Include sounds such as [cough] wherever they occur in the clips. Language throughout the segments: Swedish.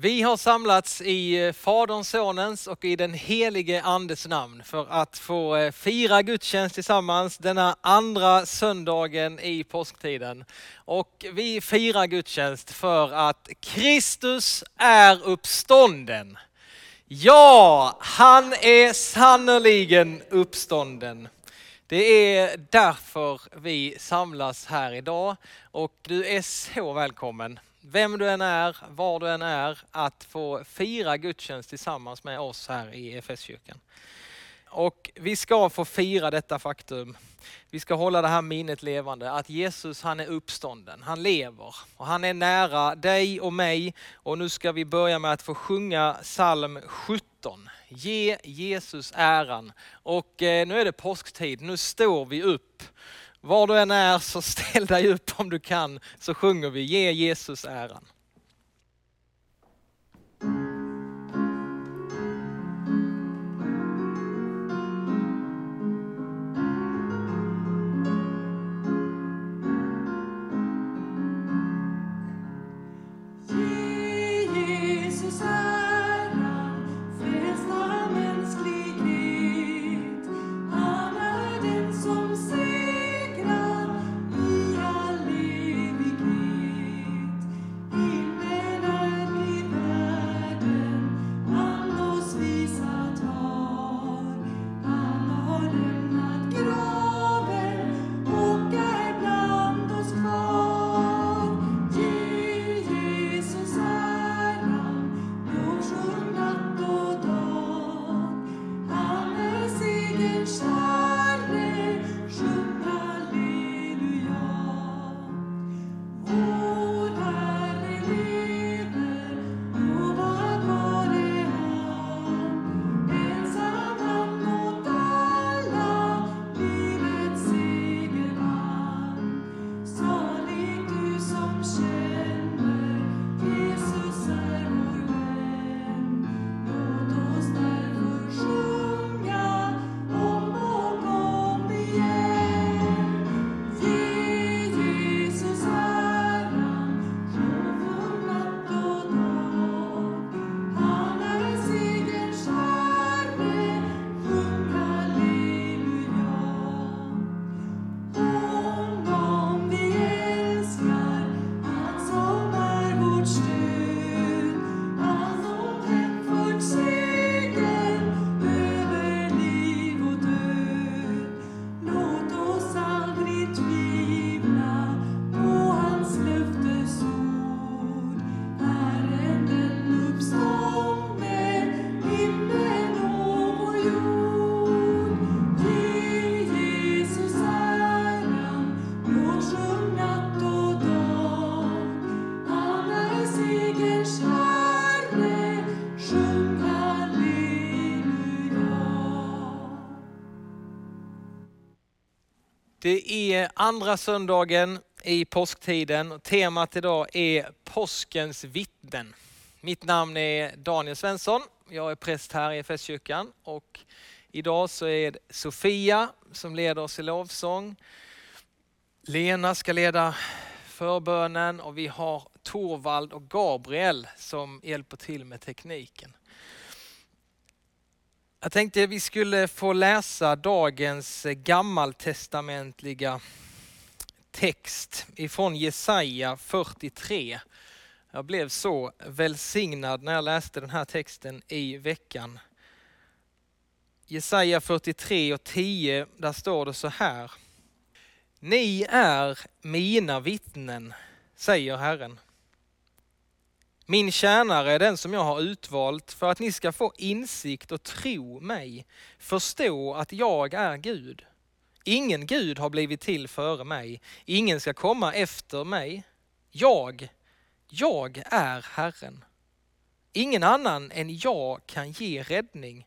Vi har samlats i eh, Faderns, Sonens och i den helige Andes namn för att få eh, fira gudstjänst tillsammans denna andra söndagen i påsktiden. Och vi firar gudstjänst för att Kristus är uppstånden. Ja, han är sannerligen uppstånden. Det är därför vi samlas här idag och du är så välkommen vem du än är, var du än är, att få fira gudstjänst tillsammans med oss här i EFS-kyrkan. Och vi ska få fira detta faktum. Vi ska hålla det här minnet levande, att Jesus han är uppstånden, han lever och han är nära dig och mig. Och nu ska vi börja med att få sjunga psalm 17. Ge Jesus äran. Och eh, nu är det påsktid, nu står vi upp var du än är så ställ dig upp om du kan så sjunger vi Ge Jesus äran. Det är andra söndagen i påsktiden. Temat idag är påskens vittnen. Mitt namn är Daniel Svensson. Jag är präst här i FS-kyrkan och idag så är det Sofia som leder oss i lovsång. Lena ska leda förbönen och vi har Torvald och Gabriel som hjälper till med tekniken. Jag tänkte vi skulle få läsa dagens eh, gammaltestamentliga text ifrån Jesaja 43. Jag blev så välsignad när jag läste den här texten i veckan. Jesaja 43 och 10, där står det så här. Ni är mina vittnen, säger Herren. Min tjänare är den som jag har utvalt för att ni ska få insikt och tro mig, förstå att jag är Gud. Ingen Gud har blivit till före mig, ingen ska komma efter mig. Jag, jag är Herren. Ingen annan än jag kan ge räddning.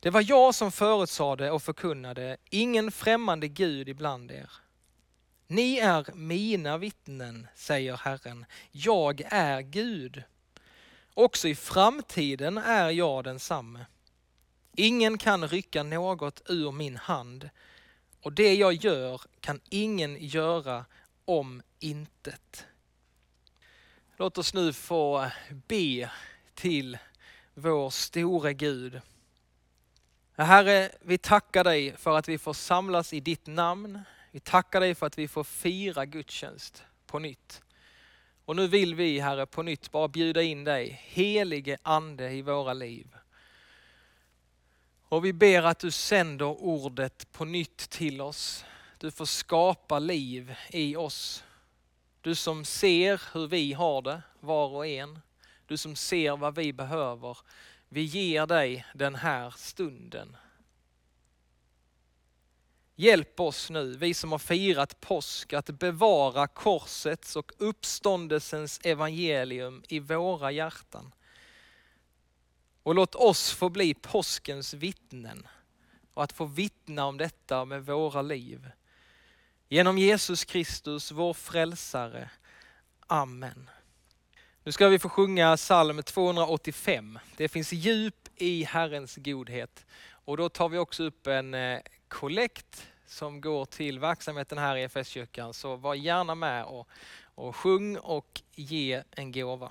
Det var jag som förutsade och förkunnade, ingen främmande Gud ibland er. Ni är mina vittnen, säger Herren. Jag är Gud. Också i framtiden är jag densamme. Ingen kan rycka något ur min hand och det jag gör kan ingen göra om intet. Låt oss nu få be till vår store Gud. Herre, vi tackar dig för att vi får samlas i ditt namn. Vi tackar dig för att vi får fira gudstjänst på nytt. Och nu vill vi Herre på nytt bara bjuda in dig, helige Ande i våra liv. Och vi ber att du sänder ordet på nytt till oss. Du får skapa liv i oss. Du som ser hur vi har det, var och en. Du som ser vad vi behöver. Vi ger dig den här stunden. Hjälp oss nu, vi som har firat påsk, att bevara korsets och uppståndelsens evangelium i våra hjärtan. Och låt oss få bli påskens vittnen och att få vittna om detta med våra liv. Genom Jesus Kristus, vår frälsare. Amen. Nu ska vi få sjunga psalm 285. Det finns djup i Herrens godhet. Och då tar vi också upp en eh, kollekt som går till verksamheten här i EFS-kyrkan. Så var gärna med och, och sjung och ge en gåva.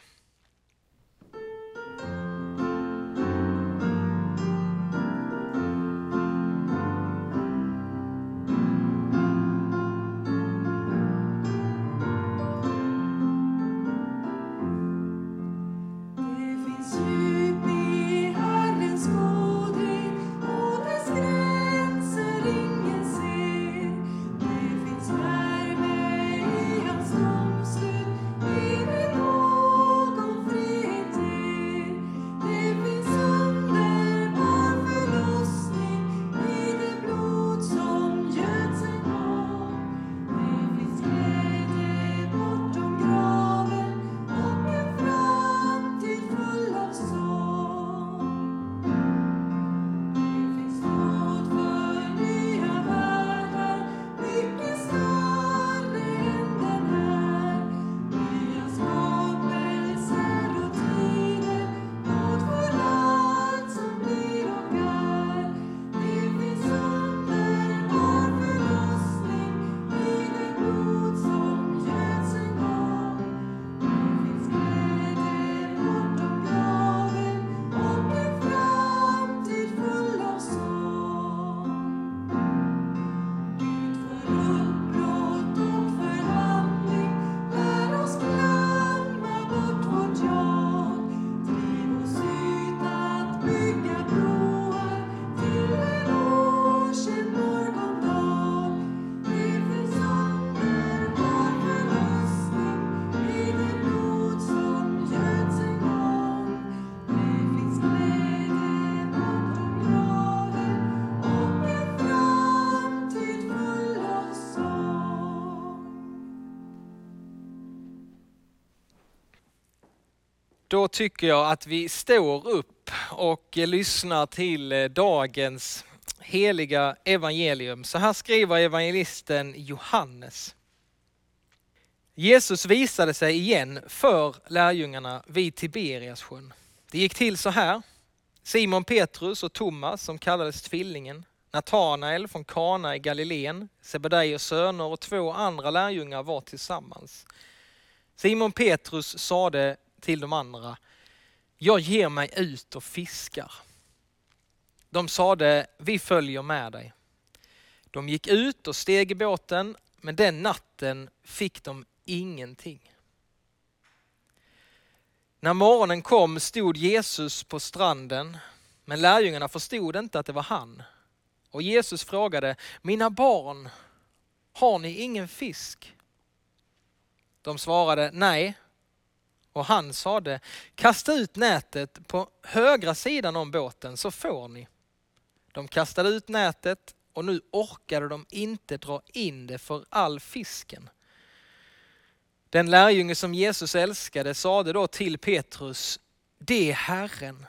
Då tycker jag att vi står upp och lyssnar till eh, dagens heliga evangelium. Så här skriver evangelisten Johannes. Jesus visade sig igen för lärjungarna vid Tiberiassjön. Det gick till så här. Simon Petrus och Thomas som kallades Tvillingen, Natanael från Kana i Galileen, Sebedaios söner och två andra lärjungar var tillsammans. Simon Petrus sade till de andra, jag ger mig ut och fiskar. De sade, vi följer med dig. De gick ut och steg i båten, men den natten fick de ingenting. När morgonen kom stod Jesus på stranden, men lärjungarna förstod inte att det var han. Och Jesus frågade, mina barn, har ni ingen fisk? De svarade, nej. Och han sade, kasta ut nätet på högra sidan om båten så får ni. De kastade ut nätet och nu orkade de inte dra in det för all fisken. Den lärjunge som Jesus älskade sade då till Petrus, det är Herren.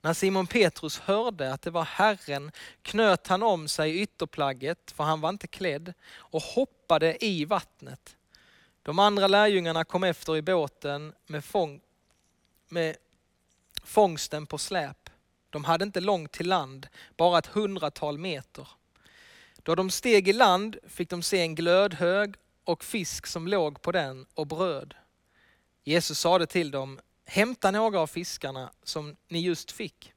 När Simon Petrus hörde att det var Herren knöt han om sig ytterplagget, för han var inte klädd, och hoppade i vattnet. De andra lärjungarna kom efter i båten med, fång, med fångsten på släp. De hade inte långt till land, bara ett hundratal meter. Då de steg i land fick de se en glödhög och fisk som låg på den och bröd. Jesus sade till dem, hämta några av fiskarna som ni just fick.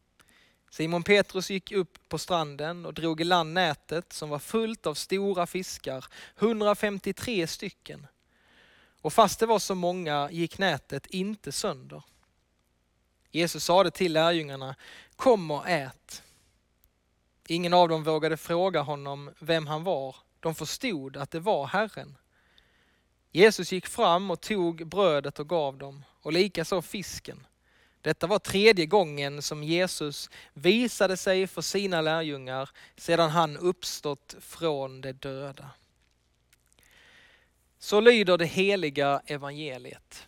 Simon Petrus gick upp på stranden och drog i land nätet som var fullt av stora fiskar, 153 stycken. Och fast det var så många gick nätet inte sönder. Jesus sade till lärjungarna, kom och ät. Ingen av dem vågade fråga honom vem han var. De förstod att det var Herren. Jesus gick fram och tog brödet och gav dem, och likaså fisken. Detta var tredje gången som Jesus visade sig för sina lärjungar sedan han uppstått från de döda. Så lyder det heliga evangeliet.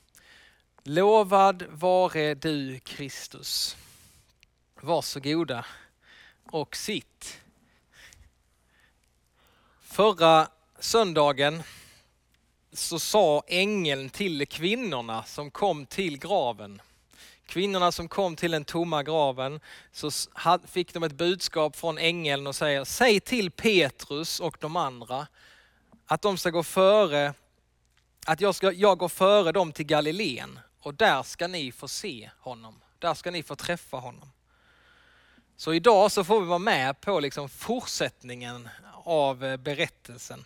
Lovad vare du Kristus. Varsågoda och sitt. Förra söndagen så sa ängeln till kvinnorna som kom till graven. Kvinnorna som kom till den tomma graven så fick de ett budskap från ängeln och säger säg till Petrus och de andra att de ska gå före, att jag, ska, jag går före dem till Galileen och där ska ni få se honom. Där ska ni få träffa honom. Så idag så får vi vara med på liksom fortsättningen av eh, berättelsen.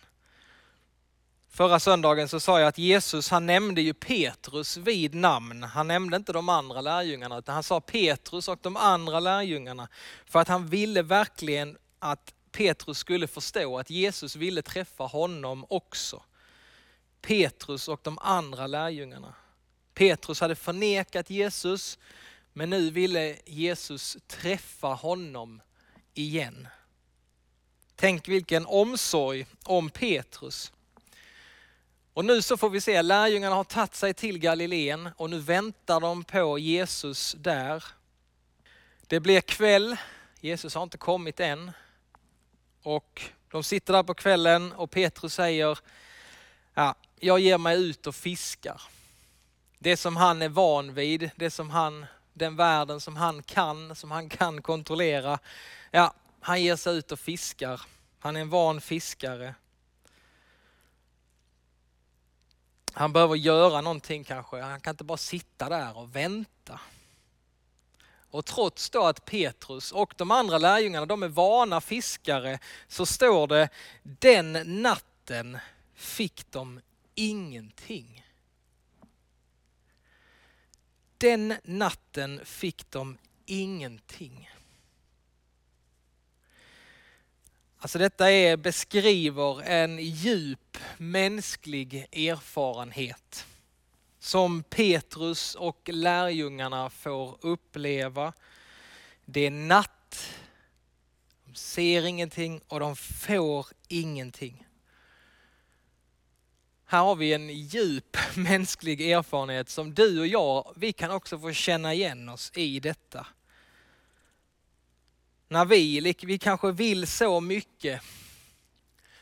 Förra söndagen så sa jag att Jesus han nämnde ju Petrus vid namn. Han nämnde inte de andra lärjungarna utan han sa Petrus och de andra lärjungarna. För att han ville verkligen att Petrus skulle förstå att Jesus ville träffa honom också. Petrus och de andra lärjungarna. Petrus hade förnekat Jesus men nu ville Jesus träffa honom igen. Tänk vilken omsorg om Petrus. Och nu så får vi se, lärjungarna har tagit sig till Galileen och nu väntar de på Jesus där. Det blir kväll, Jesus har inte kommit än. Och de sitter där på kvällen och Petrus säger, ja, jag ger mig ut och fiskar. Det som han är van vid, det som han, den världen som han kan, som han kan kontrollera. Ja, han ger sig ut och fiskar. Han är en van fiskare. Han behöver göra någonting kanske. Han kan inte bara sitta där och vänta. Och trots då att Petrus och de andra lärjungarna, de är vana fiskare, så står det den natten fick de ingenting. Den natten fick de ingenting. Alltså detta är, beskriver en djup mänsklig erfarenhet som Petrus och lärjungarna får uppleva. Det är natt, de ser ingenting och de får ingenting. Här har vi en djup [laughs] mänsklig erfarenhet som du och jag, vi kan också få känna igen oss i detta. När vi, vi kanske vill så mycket.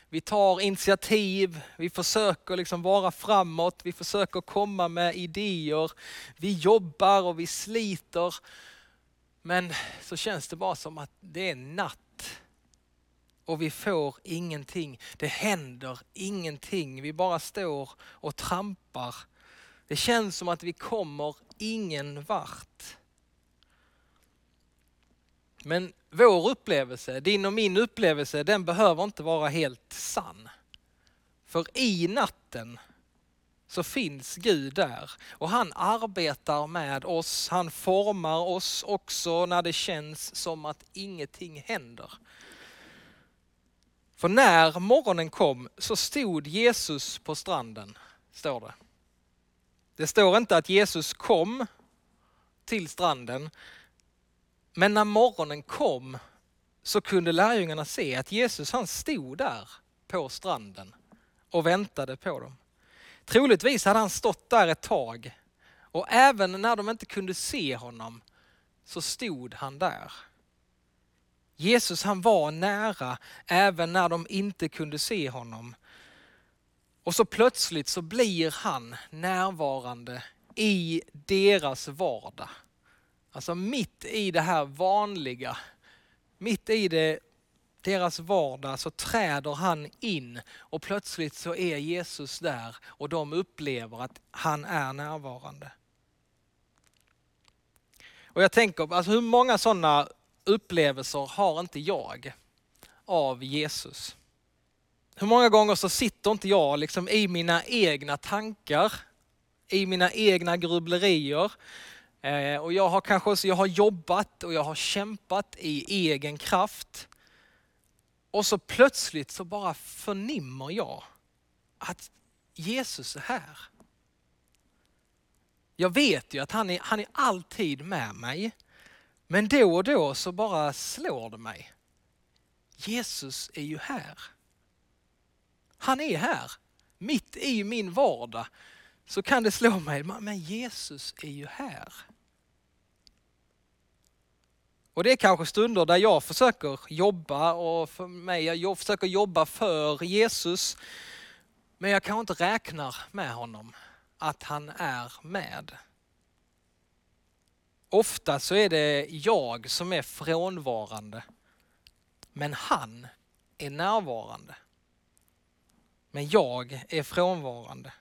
Vi tar initiativ, vi försöker liksom vara framåt, vi försöker komma med idéer. Vi jobbar och vi sliter. Men så känns det bara som att det är natt och vi får ingenting. Det händer ingenting. Vi bara står och trampar. Det känns som att vi kommer ingen vart. Men vår upplevelse, din och min upplevelse, den behöver inte vara helt sann. För i natten så finns Gud där och han arbetar med oss. Han formar oss också när det känns som att ingenting händer. För när morgonen kom så stod Jesus på stranden, står det. Det står inte att Jesus kom till stranden, men när morgonen kom så kunde lärjungarna se att Jesus han stod där på stranden och väntade på dem. Troligtvis hade han stått där ett tag och även när de inte kunde se honom så stod han där. Jesus han var nära även när de inte kunde se honom. Och så plötsligt så blir han närvarande i deras vardag. Alltså mitt i det här vanliga, mitt i det deras vardag så träder han in och plötsligt så är Jesus där och de upplever att han är närvarande. Och jag tänker, alltså hur många sådana upplevelser har inte jag av Jesus? Hur många gånger så sitter inte jag liksom i mina egna tankar, i mina egna grubblerier. Eh, och jag har kanske också, jag har jobbat och jag har kämpat i egen kraft. Och så plötsligt så bara förnimmer jag att Jesus är här. Jag vet ju att han är, han är alltid med mig. Men då och då så bara slår det mig. Jesus är ju här. Han är här. Mitt i min vardag så kan det slå mig, men Jesus är ju här. Och det är kanske stunder där jag försöker jobba och för mig, jag försöker jobba för Jesus. Men jag kanske inte räknar med honom, att han är med. Ofta så är det jag som är frånvarande. Men han är närvarande. Men jag är frånvarande.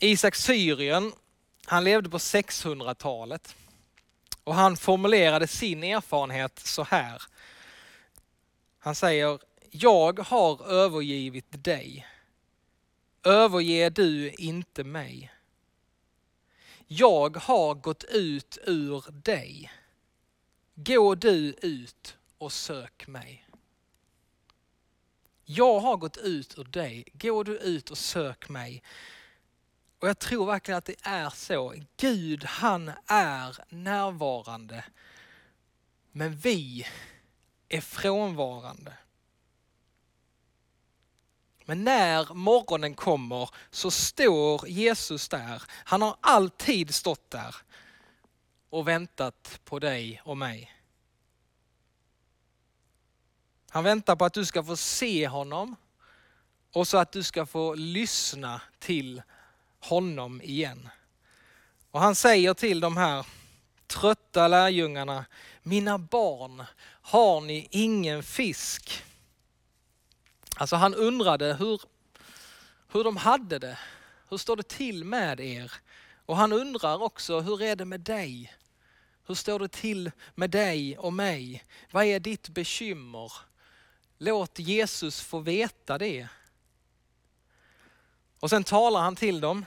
Isak Syrien, han levde på 600-talet. Och han formulerade sin erfarenhet så här. Han säger, jag har övergivit dig. Överge du inte mig. Jag har gått ut ur dig. Gå du ut och sök mig. Jag har gått ut ur dig. Gå du ut och sök mig. Och jag tror verkligen att det är så. Gud han är närvarande. Men vi är frånvarande. Men när morgonen kommer så står Jesus där. Han har alltid stått där och väntat på dig och mig. Han väntar på att du ska få se honom och så att du ska få lyssna till honom igen. Och han säger till de här trötta lärjungarna, mina barn, har ni ingen fisk? Alltså han undrade hur, hur de hade det. Hur står det till med er? Och han undrar också, hur är det med dig? Hur står det till med dig och mig? Vad är ditt bekymmer? Låt Jesus få veta det. Och sen talar han till dem.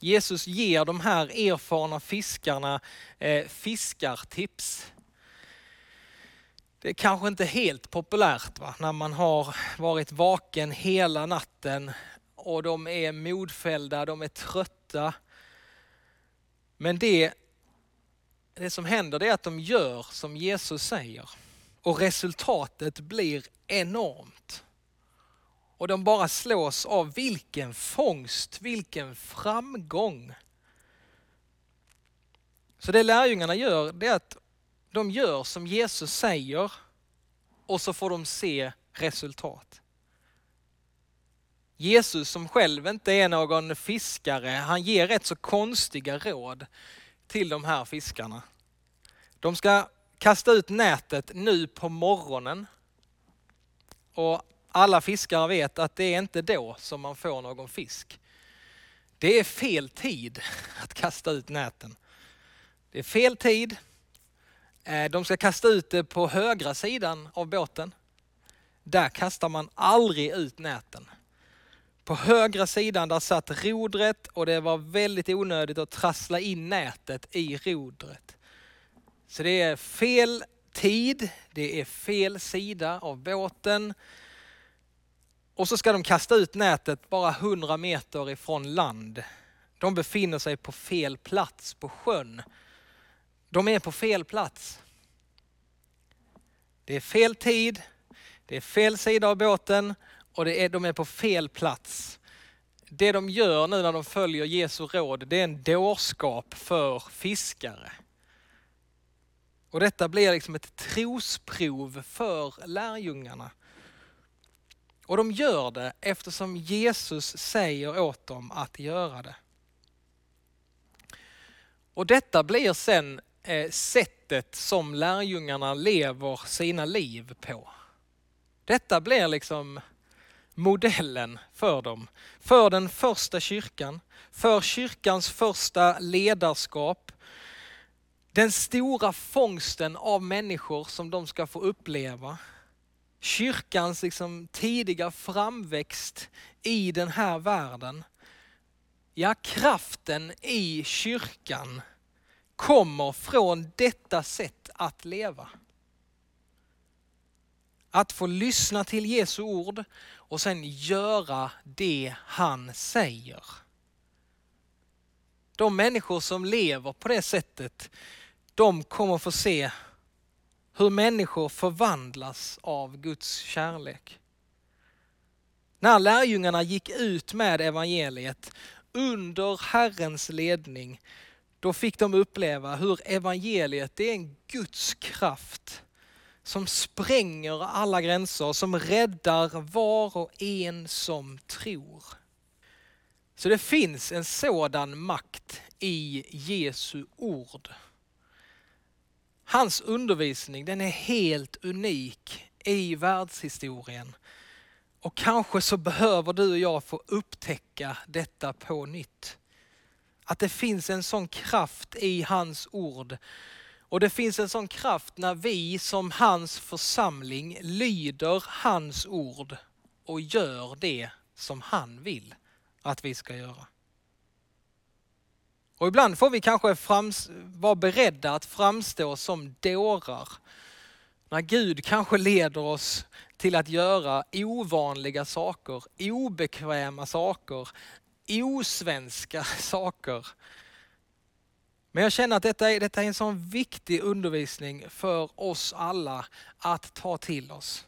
Jesus ger de här erfarna fiskarna eh, fiskartips. Det är kanske inte helt populärt va? när man har varit vaken hela natten och de är modfällda, de är trötta. Men det, det som händer är att de gör som Jesus säger och resultatet blir enormt. Och de bara slås av vilken fångst, vilken framgång. Så det lärjungarna gör, det är att de gör som Jesus säger och så får de se resultat. Jesus som själv inte är någon fiskare, han ger rätt så konstiga råd till de här fiskarna. De ska kasta ut nätet nu på morgonen. Och alla fiskare vet att det är inte då som man får någon fisk. Det är fel tid [laughs] att kasta ut näten. Det är fel tid. Eh, de ska kasta ut det på högra sidan av båten. Där kastar man aldrig ut näten. På högra sidan där satt rodret och det var väldigt onödigt att trassla in nätet i rodret. Så det är fel tid, det är fel sida av båten. Och så ska de kasta ut nätet bara 100 meter ifrån land. De befinner sig på fel plats på sjön. De är på fel plats. Det är fel tid, det är fel sida av båten och det är, de är på fel plats. Det de gör nu när de följer Jesu råd, det är en dårskap för fiskare. Och detta blir liksom ett trosprov för lärjungarna. Och de gör det eftersom Jesus säger åt dem att göra det. Och detta blir sen eh, sättet som lärjungarna lever sina liv på. Detta blir liksom modellen för dem. För den första kyrkan, för kyrkans första ledarskap, den stora fångsten av människor som de ska få uppleva. Kyrkans liksom tidiga framväxt i den här världen. Ja, kraften i kyrkan kommer från detta sätt att leva. Att få lyssna till Jesu ord och sen göra det han säger. De människor som lever på det sättet, de kommer få se hur människor förvandlas av Guds kärlek. När lärjungarna gick ut med evangeliet under Herrens ledning, då fick de uppleva hur evangeliet är en Guds kraft som spränger alla gränser, som räddar var och en som tror. Så det finns en sådan makt i Jesu ord. Hans undervisning den är helt unik i världshistorien. Och kanske så behöver du och jag få upptäcka detta på nytt. Att det finns en sån kraft i hans ord. Och det finns en sån kraft när vi som hans församling lyder hans ord och gör det som han vill att vi ska göra. Och ibland får vi kanske frams, vara beredda att framstå som dårar. När Gud kanske leder oss till att göra ovanliga saker, obekväma saker, osvenska [laughs] saker. Men jag känner att detta är, detta är en sån viktig undervisning för oss alla att ta till oss.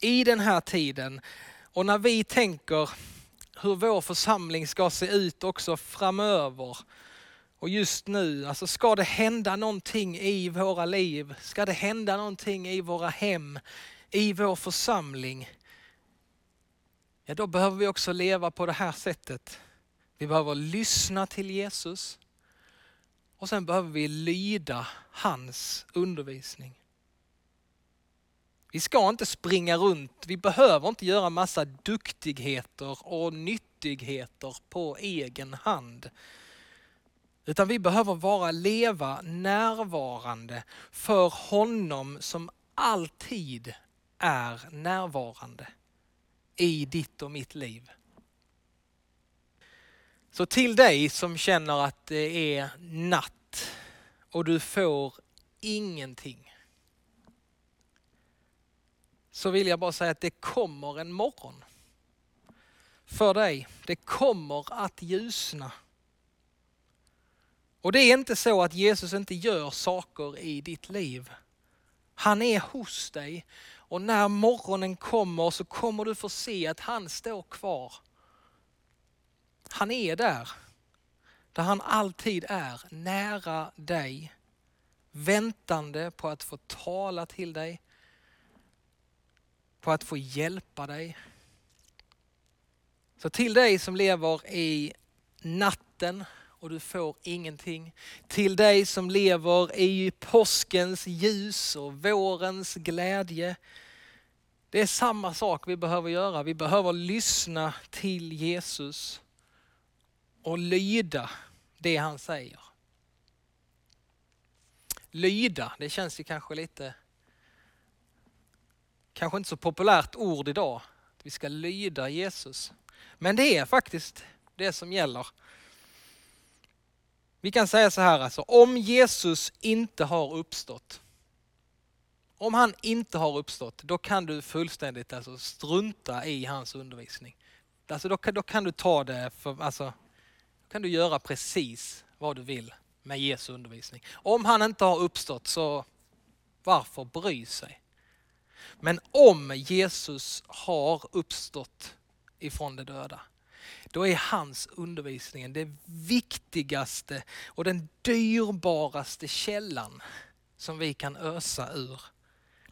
I den här tiden och när vi tänker hur vår församling ska se ut också framöver. Och just nu, alltså ska det hända någonting i våra liv, ska det hända någonting i våra hem, i vår församling, ja då behöver vi också leva på det här sättet. Vi behöver lyssna till Jesus och sen behöver vi lyda hans undervisning. Vi ska inte springa runt, vi behöver inte göra massa duktigheter och nyttigheter på egen hand. Utan vi behöver vara leva närvarande för honom som alltid är närvarande i ditt och mitt liv. Så till dig som känner att det är natt och du får ingenting. Så vill jag bara säga att det kommer en morgon för dig. Det kommer att ljusna. Och det är inte så att Jesus inte gör saker i ditt liv. Han är hos dig och när morgonen kommer så kommer du få se att han står kvar. Han är där, där han alltid är, nära dig. Väntande på att få tala till dig, på att få hjälpa dig. Så till dig som lever i natten och du får ingenting. Till dig som lever i påskens ljus och vårens glädje. Det är samma sak vi behöver göra. Vi behöver lyssna till Jesus och lyda det han säger. Lyda, det känns ju kanske lite, kanske inte så populärt ord idag. Att vi ska lyda Jesus. Men det är faktiskt det som gäller. Vi kan säga så här alltså, om Jesus inte har uppstått, om han inte har uppstått, då kan du fullständigt alltså strunta i hans undervisning. Alltså då, då kan du ta det för, alltså, kan du göra precis vad du vill med Jesu undervisning. Om han inte har uppstått så varför bry sig? Men om Jesus har uppstått ifrån de döda, då är hans undervisning det viktigaste och den dyrbaraste källan som vi kan ösa ur.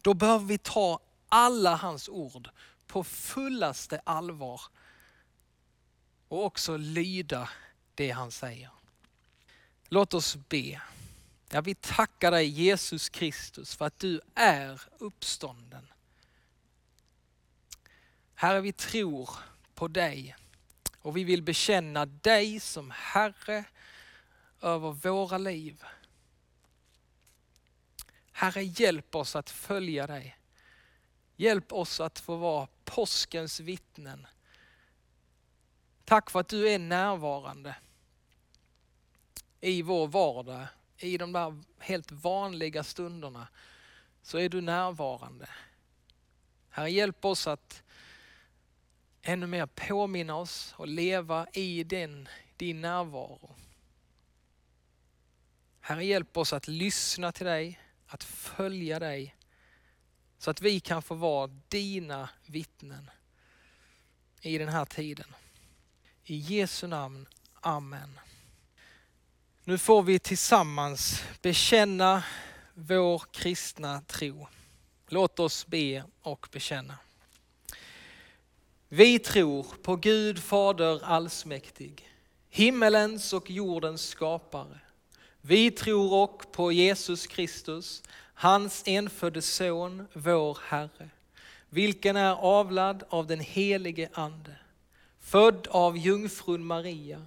Då behöver vi ta alla hans ord på fullaste allvar och också lyda det han säger. Låt oss be. Ja, vi tackar dig Jesus Kristus för att du är uppstånden. Herre, vi tror på dig och vi vill bekänna dig som Herre över våra liv. Herre, hjälp oss att följa dig. Hjälp oss att få vara påskens vittnen. Tack för att du är närvarande i vår vardag, i de där helt vanliga stunderna så är du närvarande. Herre, hjälp oss att ännu mer påminna oss och leva i din, din närvaro. Herre, hjälp oss att lyssna till dig, att följa dig, så att vi kan få vara dina vittnen i den här tiden. I Jesu namn, Amen. Nu får vi tillsammans bekänna vår kristna tro. Låt oss be och bekänna. Vi tror på Gud Fader allsmäktig, himmelens och jordens skapare. Vi tror också på Jesus Kristus, hans enfödde son, vår Herre, vilken är avlad av den helige Ande, född av jungfrun Maria,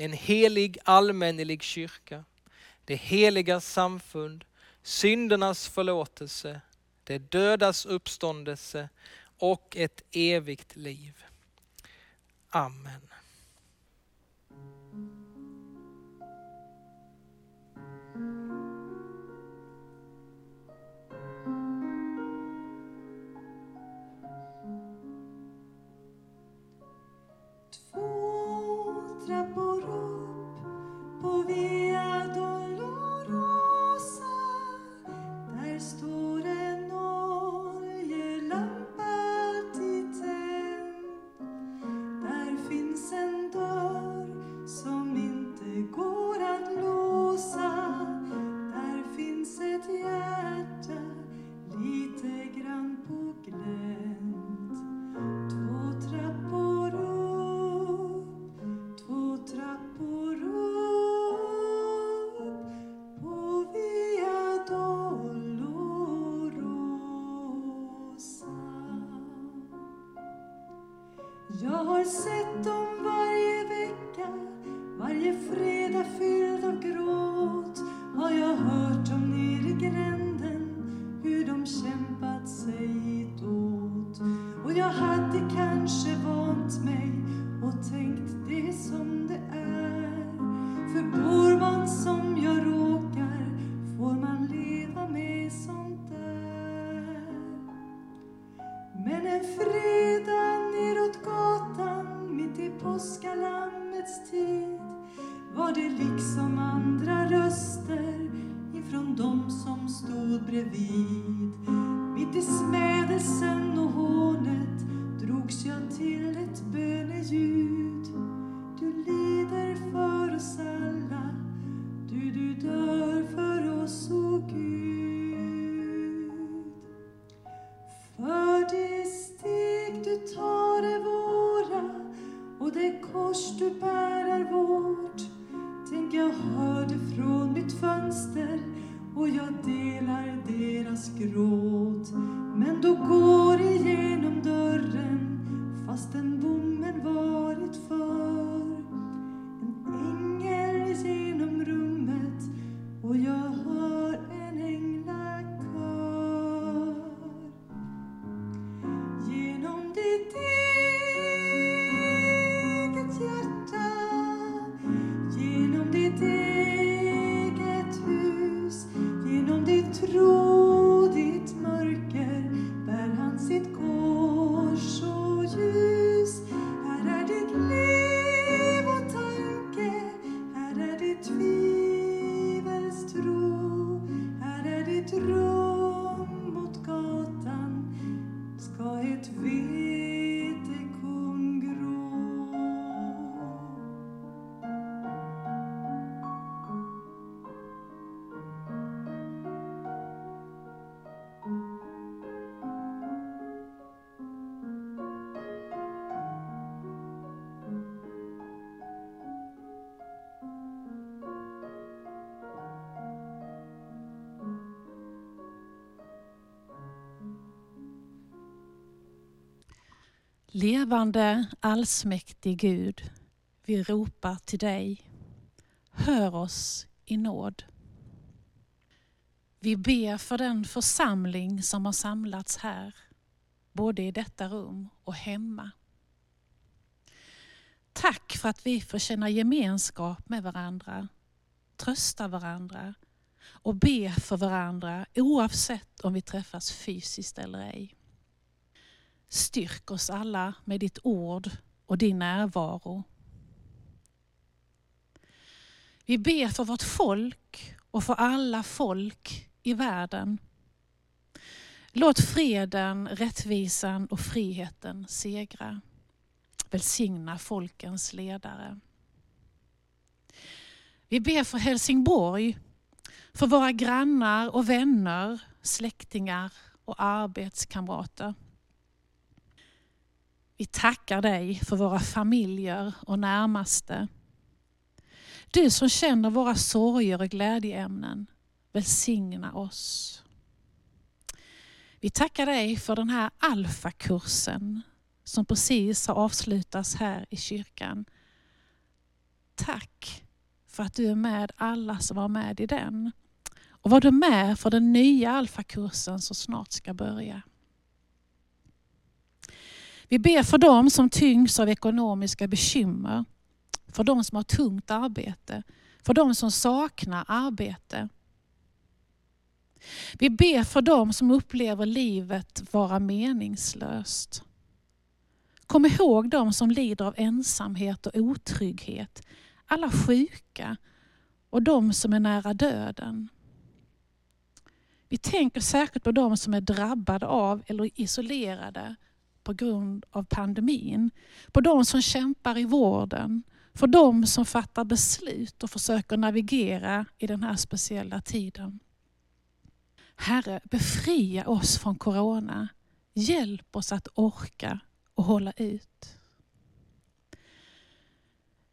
en helig allmännelig kyrka, det heliga samfund, syndernas förlåtelse, det dödas uppståndelse och ett evigt liv. Amen. Levande allsmäktig Gud, vi ropar till dig. Hör oss i nåd. Vi ber för den församling som har samlats här, både i detta rum och hemma. Tack för att vi får känna gemenskap med varandra, trösta varandra och be för varandra oavsett om vi träffas fysiskt eller ej. Styrk oss alla med ditt ord och din närvaro. Vi ber för vårt folk och för alla folk i världen. Låt freden, rättvisan och friheten segra. Välsigna folkens ledare. Vi ber för Helsingborg, för våra grannar och vänner, släktingar och arbetskamrater. Vi tackar dig för våra familjer och närmaste. Du som känner våra sorger och glädjeämnen, välsigna oss. Vi tackar dig för den här alfakursen som precis har avslutats här i kyrkan. Tack för att du är med alla som var med i den. Och var du med för den nya alfakursen som snart ska börja. Vi ber för dem som tyngs av ekonomiska bekymmer, för dem som har tungt arbete, för dem som saknar arbete. Vi ber för dem som upplever livet vara meningslöst. Kom ihåg dem som lider av ensamhet och otrygghet, alla sjuka och de som är nära döden. Vi tänker särskilt på de som är drabbade av eller isolerade på grund av pandemin. På de som kämpar i vården, för de som fattar beslut och försöker navigera i den här speciella tiden. Herre, befria oss från Corona. Hjälp oss att orka och hålla ut.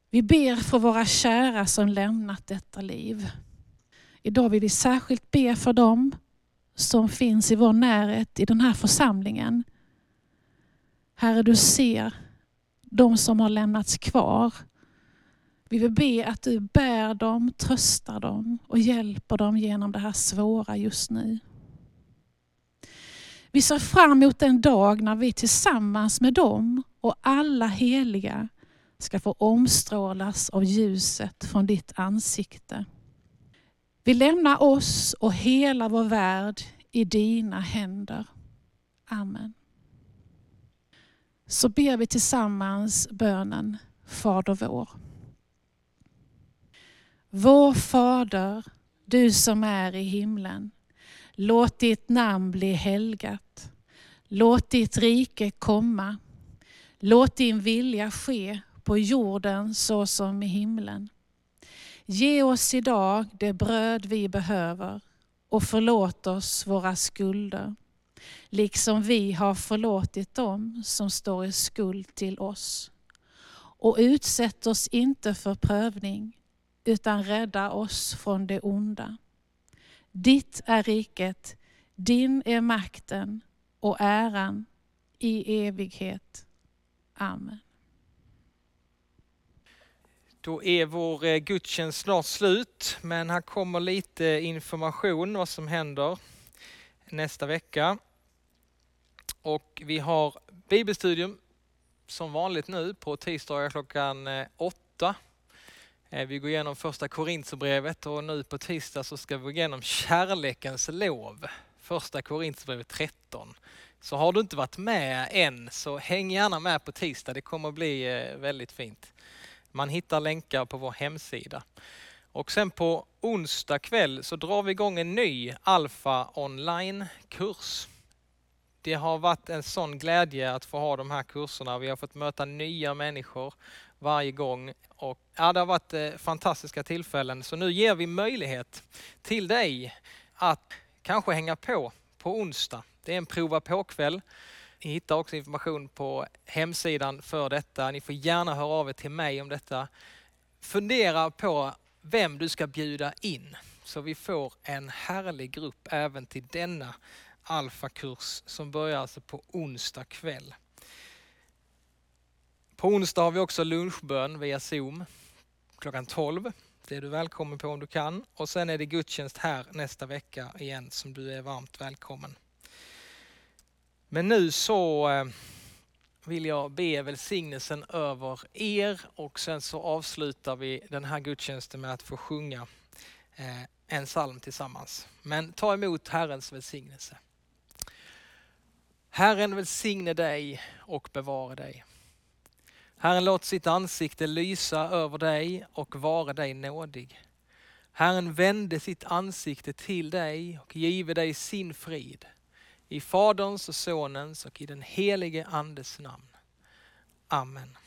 Vi ber för våra kära som lämnat detta liv. Idag vill vi särskilt be för dem som finns i vår närhet i den här församlingen. Herre, du ser de som har lämnats kvar. Vi vill be att du bär dem, tröstar dem och hjälper dem genom det här svåra just nu. Vi ser fram emot den dag när vi tillsammans med dem och alla heliga ska få omstrålas av ljuset från ditt ansikte. Vi lämnar oss och hela vår värld i dina händer. Amen. Så ber vi tillsammans bönen Fader vår. Vår Fader, du som är i himlen. Låt ditt namn bli helgat. Låt ditt rike komma. Låt din vilja ske på jorden så som i himlen. Ge oss idag det bröd vi behöver och förlåt oss våra skulder, liksom vi har förlåtit dem som står i skuld till oss. Och utsätt oss inte för prövning, utan rädda oss från det onda. Ditt är riket, din är makten och äran i evighet. Amen. Då är vår eh, gudstjänst snart slut, men här kommer lite information vad som händer nästa vecka. Och vi har bibelstudium som vanligt nu på tisdagar klockan eh, åtta. Eh, vi går igenom första Korintierbrevet och nu på tisdag så ska vi gå igenom kärlekens lov. Första Korintierbrevet 13. Så har du inte varit med än så häng gärna med på tisdag, det kommer bli eh, väldigt fint. Man hittar länkar på vår hemsida. Och sen på onsdag kväll så drar vi igång en ny Alfa online-kurs. Det har varit en sån glädje att få ha de här kurserna. Vi har fått möta nya människor varje gång. Och, ja, det har varit eh, fantastiska tillfällen. Så nu ger vi möjlighet till dig att kanske hänga på på onsdag. Det är en prova på-kväll. Ni hittar också information på hemsidan för detta. Ni får gärna höra av er till mig om detta. Fundera på vem du ska bjuda in så vi får en härlig grupp även till denna alfakurs som börjar alltså på onsdag kväll. På onsdag har vi också lunchbön via Zoom klockan 12. Det är du välkommen på om du kan. Och sen är det gudstjänst här nästa vecka igen som du är varmt välkommen. Men nu så eh, vill jag be välsignelsen över er och sen så avslutar vi den här gudstjänsten med att få sjunga eh, en psalm tillsammans. Men ta emot Herrens välsignelse. Herren välsigne dig och bevara dig. Herren låt sitt ansikte lysa över dig och vara dig nådig. Herren vände sitt ansikte till dig och give dig sin frid. I Faderns och Sonens och i den helige Andes namn. Amen.